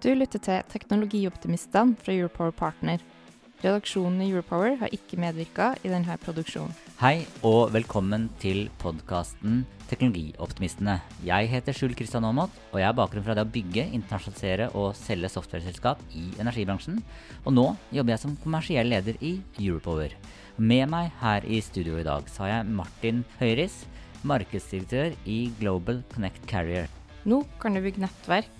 Du lytter til Teknologioptimistene fra Europower Partner. Redaksjonen i Europower har ikke medvirka i denne produksjonen. Hei og velkommen til podkasten Teknologioptimistene. Jeg heter Skjul Kristian Aamodt, og jeg har bakgrunn fra det å bygge, internasjonalisere og selge softwareselskap i energibransjen. Og nå jobber jeg som kommersiell leder i Europower. Med meg her i studio i dag så har jeg Martin Høiris, markedsdirektør i Global Connect Carrier. Nå kan du bygge nettverk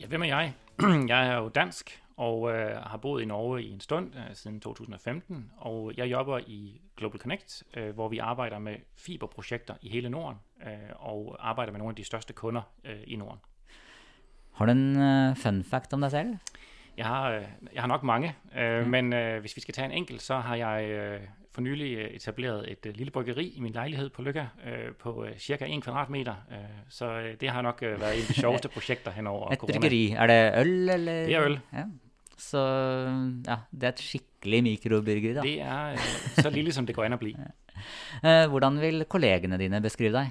Ja, hvem er jeg? Jeg er jo dansk og øh, har boet i Norge i en stund øh, siden 2015, og jeg jobber i Global Connect, øh, hvor vi arbejder med fiberprojekter i hele Norden, øh, og arbejder med nogle af de største kunder øh, i Norden. Har du en eh, fun fact om deg selv? Jeg har, øh, jeg har nok mange, øh, Mm. men øh, hvis vi skal tage en enkelt, så har jeg øh, for nylig øh, etableret et øh, lille bryggeri i min lejlighed på Lykke øh, på cirka 1 kvadratmeter, øh, så det har nok været en af de sjoveste projekter henover Et corona. bryggeri. Er det øl, eller? Det er øl. Ja. Så ja, det er et skikkelig mikrobryggeri, da. Det er øh, så lille, som det går an at blive. Eh, hvordan vil kollegene dine beskrive deg?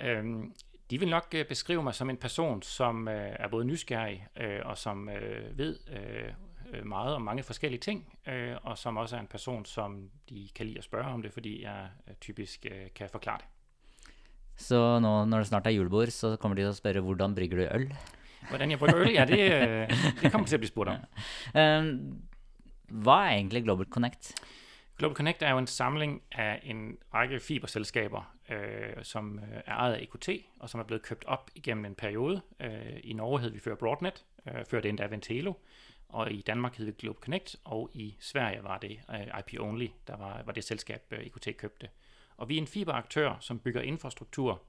Øhm, de vil nok beskrive mig som en person, som øh, er både nysgerrig øh, og som øh, ved øh, øh, meget om mange forskellige ting, øh, og som også er en person, som de kan lide at spørge om det, fordi jeg øh, typisk øh, kan forklare det. Så nå når det snart er julebord, så kommer de til å spørre hvordan brygger du øl? Hvordan jeg brygger øl, ja, det, øh, det kommer til at blive spurgt om. Eh, hva er egentlig Global Connect? Global Connect er jo en samling af en række fiberselskaber, øh, som øh, er ejet af EQT, og som er blevet købt op igennem en periode. Øh, I Norge hed vi før Broadnet, øh, før det endda Ventelo, og i Danmark hed vi Globe Connect, og i Sverige var det øh, IP Only, der var, var det selskab, øh, IKT købte. Og vi er en fiberaktør, som bygger infrastruktur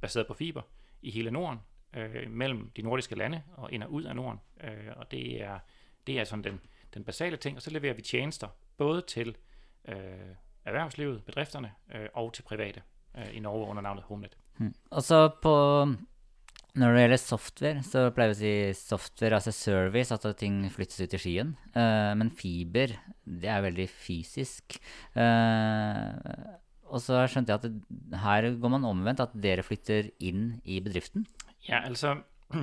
baseret på fiber i hele Norden, øh, mellem de nordiske lande og ind og ud af Norden. Øh, og det er, det er sådan den, den basale ting, og så leverer vi tjenester både til øh, erhvervslivet, bedrifterne øh, og til private øh, i Norge under navnet HomeNet. Hmm. Og så på når det gjelder software, så pleier vi å si software as a service, at ting flyttes ut i skyen. Eh, men fiber, det er veldig fysisk. Eh, og så skjønte jeg at det, her går man omvendt, at dere flytter inn i bedriften. Ja, altså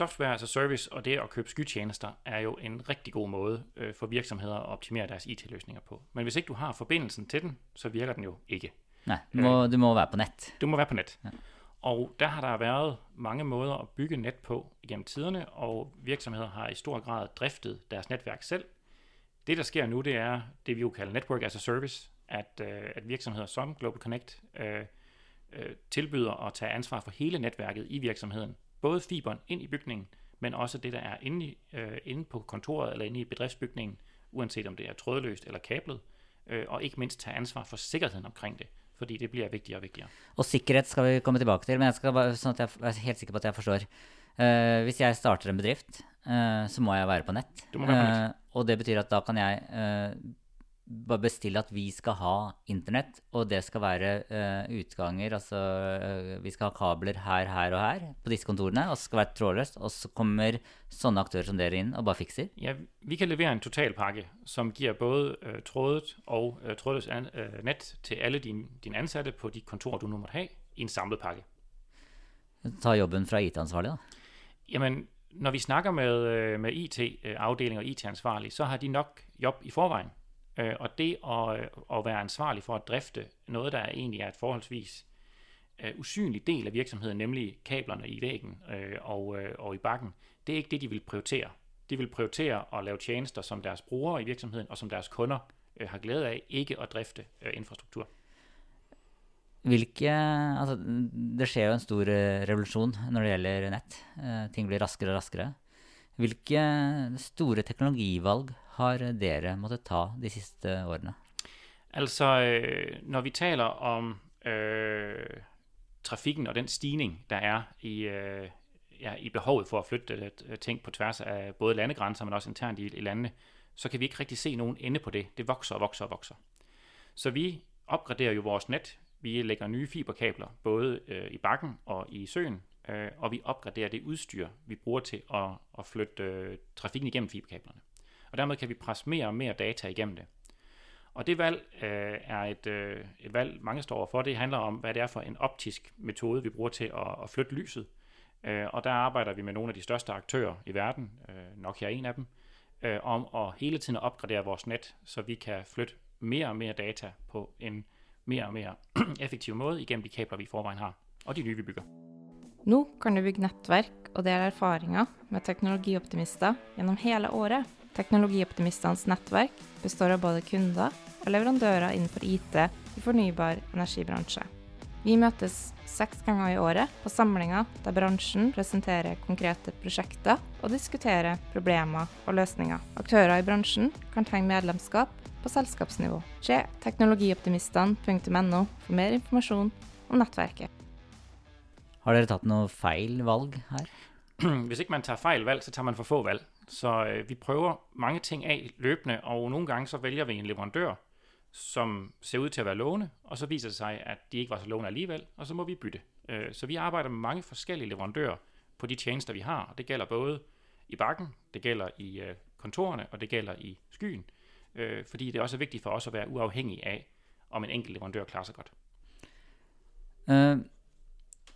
software as a service og det at købe skytjenester er jo en rigtig god måde øh, for virksomheder at optimere deres IT-løsninger på. Men hvis ikke du har forbindelsen til den, så virker den jo ikke. Nei, du må, du må være på nett. Du må være på net. Ja. Og der har der været mange måder at bygge net på igennem tiderne, og virksomheder har i stor grad driftet deres netværk selv. Det, der sker nu, det er det, vi jo kalder Network as a Service, at, øh, at virksomheder som Global Connect øh, øh, tilbyder at tage ansvar for hele netværket i virksomheden. Både fiberen ind i bygningen, men også det, der er inde, i, øh, inde på kontoret eller inde i bedriftsbygningen, uanset om det er trådløst eller kablet, øh, og ikke mindst tage ansvar for sikkerheden omkring det, fordi det bliver vigtigere og vigtigere. Og sikkerhet skal vi komme tilbake til, men jeg skal bare, sånn at jeg er helt sikker på at jeg forstår. Eh, hvis jeg starter en bedrift, eh, så må jeg være på nett. Du må være på nett. Eh, og det betyr at da kan jeg bestille at vi skal ha internett, og det skal være eh, utganger, altså eh, vi skal ha kabler her, her og her på disse kontorene, og så skal det være trådløst, og så kommer sånne aktører som dere inn og bare fikser. Ja, vi kan levere en totalpakke, som giver både øh, trådet og øh, trådløst an, øh, net til alle dine, dine ansatte på de kontorer, du nu måtte have, i en samlet pakke. Ta jobben fra IT-ansvarlig, da. Jamen, når vi snakker med, med IT-afdeling og IT-ansvarlig, så har de nok job i forvejen. Øh, og det at, øh, at være ansvarlig for at drifte noget, der egentlig er et forholdsvis øh, usynlig del af virksomheden, nemlig kablerne i væggen øh, og, øh, og i bakken, det er ikke det, de vil prioritere. De vil prioritere at lave tjenester, som deres brugere i virksomheden og som deres kunder øh, har glæde af, ikke at drifte øh, infrastruktur. Hvilke Altså, det skjer jo en stor revolution, revolusjon når det gjelder nett. Øh, ting blir raskere og raskere. Hvilke store teknologivalg har dere måttet ta de siste årene? Altså, øh, når vi taler om øh, trafikken og den stigning, der er i, øh, ja, i behovet for at flytte øh, øh, ting på tværs af både landegrænser, men også internt i, i landene, så kan vi ikke rigtig se nogen ende på det. Det vokser og vokser og vokser. Så vi opgraderer jo vores net. Vi lægger nye fiberkabler, både øh, i bakken og i søen, øh, og vi opgraderer det udstyr, vi bruger til at, at flytte øh, trafikken igennem fiberkablerne. Og dermed kan vi presse mere og mere data igennem det. Og det valg øh, er et, øh, et valg, mange står overfor. Det handler om, hvad det er for en optisk metode, vi bruger til at, at flytte lyset. Øh, og der arbejder vi med nogle af de største aktører i verden, øh, Nokia er en af dem, øh, om at hele tiden opgradere vores net, så vi kan flytte mere og mere data på en mere og mere effektiv måde igennem de kabler, vi i forvejen har, og de nye, vi bygger. Nu kan du bygge netværk, og dele erfaringer med teknologioptimister gennem hele året. Teknologioptimistenes nettverk består av både kunder og leverandører innenfor IT i fornybar energibransje. Vi møtes seks ganger i året på samlinger der bransjen presenterer konkrete prosjekter og diskuterer problemer og løsninger. Aktører i bransjen kan tegne medlemskap på selskapsnivå. Se teknologioptimistene.no for mer informasjon om nettverket. Har dere tatt noe feil valg her? Hvis ikke man tager fejl valg, så tager man for få valg. Så øh, vi prøver mange ting af løbende, og nogle gange så vælger vi en leverandør, som ser ud til at være lovende, og så viser det sig, at de ikke var så lovende alligevel, og så må vi bytte. Øh, så vi arbejder med mange forskellige leverandører på de tjenester, vi har, og det gælder både i bakken, det gælder i øh, kontorerne, og det gælder i skyen, øh, fordi det er også vigtigt for os at være uafhængig af, om en enkelt leverandør klarer sig godt. Øh, eh,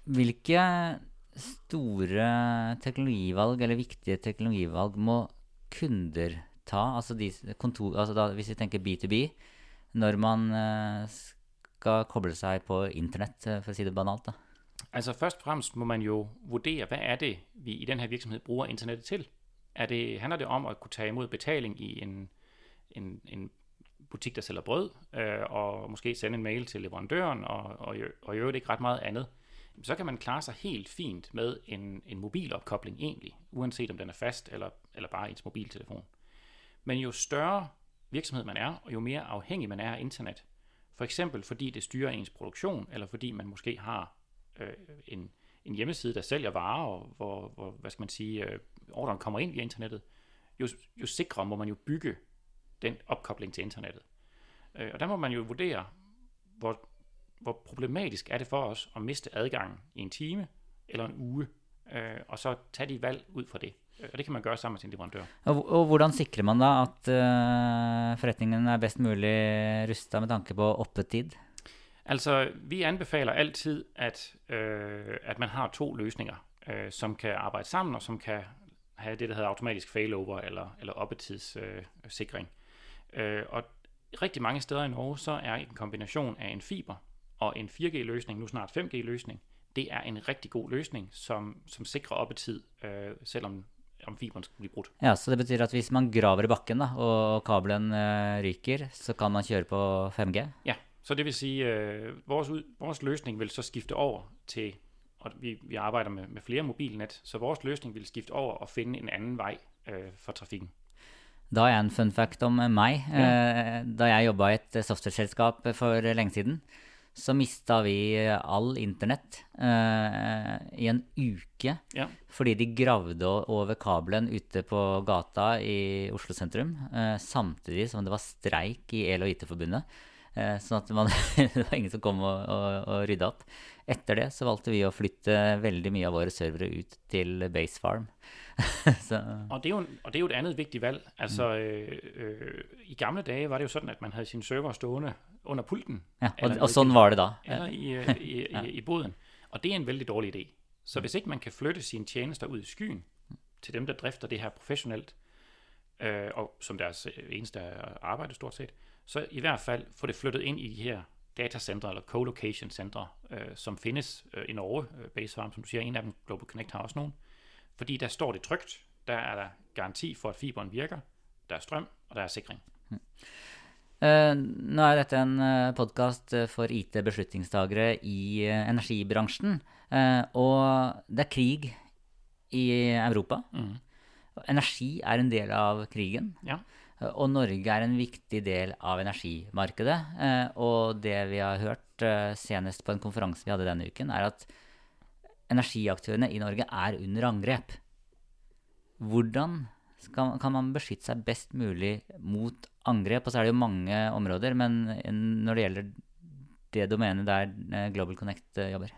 hvilke store teknologivalg, eller viktige teknologivalg, må kunder ta? Altså, de, kontor, altså da, hvis vi tenker B2B, når man eh, skal koble seg på internett, eh, for å si det banalt. da. Altså først og fremst må man jo vurdere, hva er det, vi i den virksomheten bruker internettet til? Er det, handler det om å kunne ta imot betaling i en, en, en butik, der selger brød, øh, og måske sende en mail til leverandøren, og, og, i- og i øvrigt ikke ret mye annet. Så kan man klare sig helt fint med en, en mobilopkobling egentlig, uanset om den er fast eller, eller bare ens mobiltelefon. Men jo større virksomhed man er, og jo mere afhængig man er af internet, for eksempel fordi det styrer ens produktion, eller fordi man måske har øh, en, en hjemmeside, der sælger varer, og hvor, hvor hvad skal man sige, øh, ordren kommer ind via internettet, jo, jo sikrere må man jo bygge den opkobling til internettet. Øh, og der må man jo vurdere, hvor, hvor problematisk er det for os at miste adgangen i en time eller en uge, øh, og så tage de valg ud fra det. Øh, Og det kan man gøre sammen med sin leverandør. Og, og hvordan sikrer man da at eh, forretningen er best mulig rusta med tanke på oppetid? Altså, vi anbefaler altid, at, øh, at man har to løsninger, øh, som kan arbejde sammen, og som kan have det, der hedder automatisk failover eller, eller oppetidssikring. Øh, øh, og rigtig mange steder i Norge, så er en kombination af en fiber og en 4G-løsning, nu snart 5G-løsning, det er en rigtig god løsning, som, som sikrer oppetid, øh, selvom om fiberen skulle blive brudt. Ja, Så det betyr at hvis man graver i bakken da, og kabelen eh, ryker, så kan man kjøre på 5G? Ja, så det vil sige, øh, vores, ud, vores løsning vil så skifte over til, og vi, vi arbejder med, med flere mobilnet, så vores løsning vil skifte over og finde en anden vej øh, for trafikken. Da jeg en fun fact om eh, meg. Eh, Da jeg jobba i et eh, softwareselskap for lenge siden, så mista vi eh, all internett eh, i en uke Ja. fordi de gravde over kabelen ute på gata i Oslo sentrum, eh, samtidig som det var streik i El- og IT-forbundet. Eh, sånn at man, det var ingen som kom og, og, og rydda opp. Etter det så valgte vi å flytte veldig mye av våre servere ut til Base Farm. så, Og det, er jo, og det er jo et andet vigtigt valg. Altså, øh, øh, i gamle dage var det jo sådan, at man havde sine server stående under pulten. ja, og, og sånn var det da. eller i, øh, i, i, i boden. Og det er en vældig dårlig idé. Så hvis ikke man kan flytte sine tjenester ud i skyen til dem, der drifter det her professionelt, øh, og som deres øh, eneste arbejde stort set, så i hvert fald få det flyttet ind i de her datacentre eller co-location centre, øh, som findes øh, i Norge, øh, Base Farm, som du siger, en af dem, Global Connect har også nogen, fordi der står det trygt, der er der garanti for, at fiberen virker, der er strøm, og der er sikring. Uh, nå er dette en uh, podkast for IT-beslutningstagere i uh, energibransjen. og det er krig i Europa. Mm. Energi er en del av krigen. Ja. Og Norge er en viktig del av energimarkedet. og det vi har hørt senest på en konferanse vi hadde denne uken, er at energiaktørene i Norge er under angrep. Hvordan skal, kan man beskytte seg best mulig mot angrep? Og så er det jo mange områder, men når det gjelder det domenet der eh, Global Connect eh, jobber?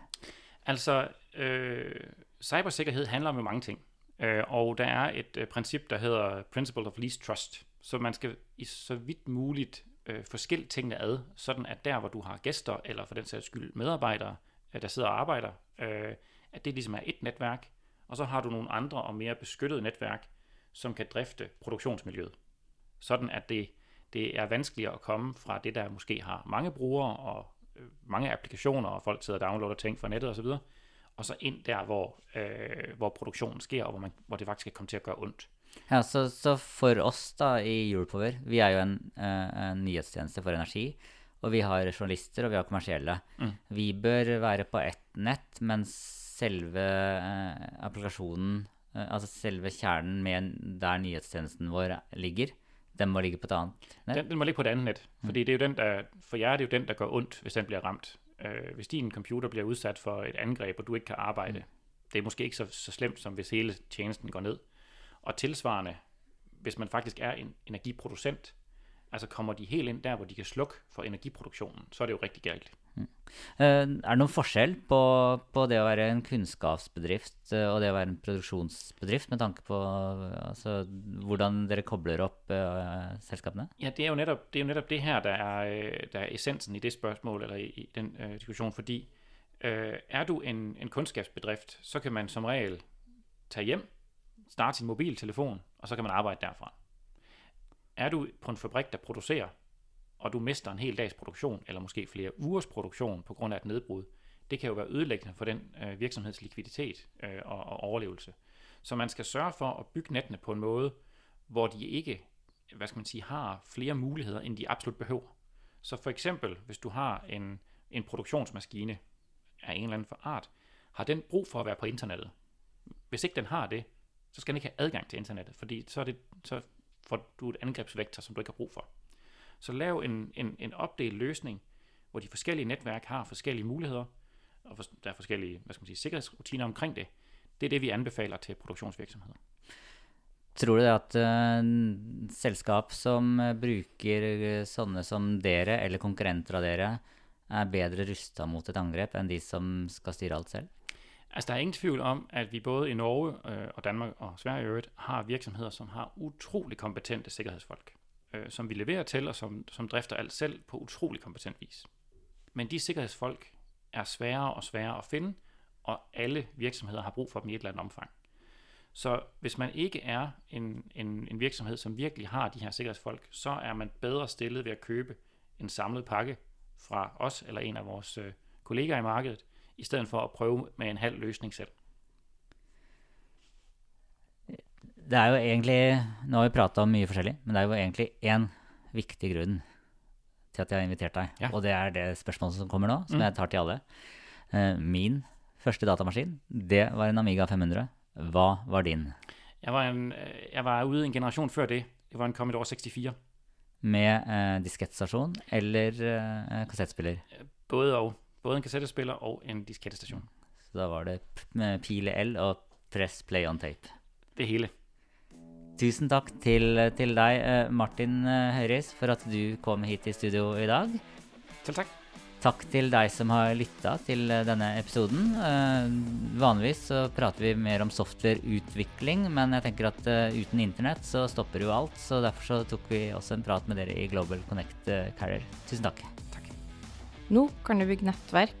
Altså, øh, cybersikkerhed handler om jo mange ting. Øh, og der er et øh, princip, der hedder Principle of Least Trust. Så man skal i så vidt muligt øh, forskille tingene ad, sådan at der, hvor du har gæster, eller for den sags skyld medarbejdere, øh, der sidder og arbejder, øh, at det ligesom er et netværk, og så har du nogle andre og mere beskyttede netværk, som kan drifte produktionsmiljøet. Sådan at det, det er vanskeligere at komme fra det, der måske har mange brugere og øh, mange applikationer, og folk sidder og downloader ting fra nettet osv., og så ind der, hvor, øh, hvor produktionen sker, og hvor, man, hvor det faktisk kan komme til at gøre ondt. Ja, så, så for os da i Europower, vi er jo en, uh, en nyhetstjeneste for energi, og vi har journalister, og vi har kommersielle. Mm. Vi bør være på ett nett, mens selve uh, applikasjonen Eh, altså selve kjernen med der nyhetstjenesten vår ligger, den må ligge på et annet net? Den, den må ligge på et andet net. Mm. Fordi det er jo den, der, for jer er det jo den, der gør ondt, hvis den bliver ramt. Øh, hvis din computer bliver udsat for et angreb, og du ikke kan arbejde, mm. det er måske ikke så, så slemt, som hvis hele tjenesten går ned. Og tilsvarende, hvis man faktisk er en energiproducent, altså kommer de helt ind der, hvor de kan slukke for energiproduktionen, så er det jo rigtig galt. Mm. Eh, er det noen forskjell på, på, det å være en kunnskapsbedrift eh, og det å være en produksjonsbedrift, med tanke på altså, hvordan dere kobler opp uh, selskapene? Ja, det er, jo netop, det er jo netop det her, der er, der er essensen i det spørsmål, eller i, i den uh, diskussion, fordi uh, er du en, en kunnskapsbedrift, så kan man som regel tage hjem, starte sin mobiltelefon, og så kan man arbejde derfra. Er du på en fabrik, der produserer og du mister en hel dags produktion, eller måske flere ugers produktion på grund af et nedbrud, det kan jo være ødelæggende for den øh, virksomheds likviditet øh, og, og overlevelse. Så man skal sørge for at bygge nettene på en måde, hvor de ikke hvad skal man sige, har flere muligheder, end de absolut behøver. Så for eksempel, hvis du har en, en produktionsmaskine af en eller anden art, har den brug for at være på internettet. Hvis ikke den har det, så skal den ikke have adgang til internettet, fordi så, er det, så får du et angrebsvektor, som du ikke har brug for. Så lav en, en, en opdelt løsning, hvor de forskellige netværk har forskellige muligheder, og der er forskellige hvad skal man sige, sikkerhedsrutiner omkring det. Det er det, vi anbefaler til produktionsvirksomheder. Tror du at uh, selskap som uh, bruker uh, sånne som dere, eller konkurrenter av dere, er bedre rusta mot et angrep enn de som skal styre alt selv? Altså, der er ingen tvivl om, at vi både i Norge øh, og Danmark og Sverige øvrigt har virksomheder, som har utrolig kompetente sikkerhedsfolk øh, som vi leverer til, og som, som drifter alt selv på utrolig kompetent vis. Men de sikkerhedsfolk er sværere og sværere at finde, og alle virksomheder har brug for dem i et eller andet omfang. Så hvis man ikke er en, en, en virksomhed, som virkelig har de her sikkerhedsfolk, så er man bedre stillet ved at købe en samlet pakke fra os eller en af vores øh, kollegaer i markedet, i stedet for at prøve med en halv løsning selv. Det er jo egentlig Nå har vi prata om mye forskjellig, men det er jo egentlig én viktig grunn til at jeg har invitert deg. Ja. Og det er det spørsmålet som kommer nå, som mm. jeg tar til alle. Uh, min første datamaskin, det var en Amiga 500. Hva var din? Jeg var, en, jeg var ude en generasjon før det. Det var en Commodore 64. Med uh, diskettstasjon eller uh, kassettspiller? Både og. Både en kassettespiller og en diskettestasjon. Så da var det pile L og press play on tape? Det hele. Tusen takk til, til deg, eh, Martin eh, Høyris, for at du kom hit i studio i dag. Selv takk. Takk til deg som har lytta til eh, denne episoden. vanligvis så prater vi mer om softwareutvikling, men jeg tenker at uten internett så stopper jo alt. Så derfor så tok vi også en prat med dere i Global Connect Carrier. Tusen takk. takk. Nå kan du bygge nettverk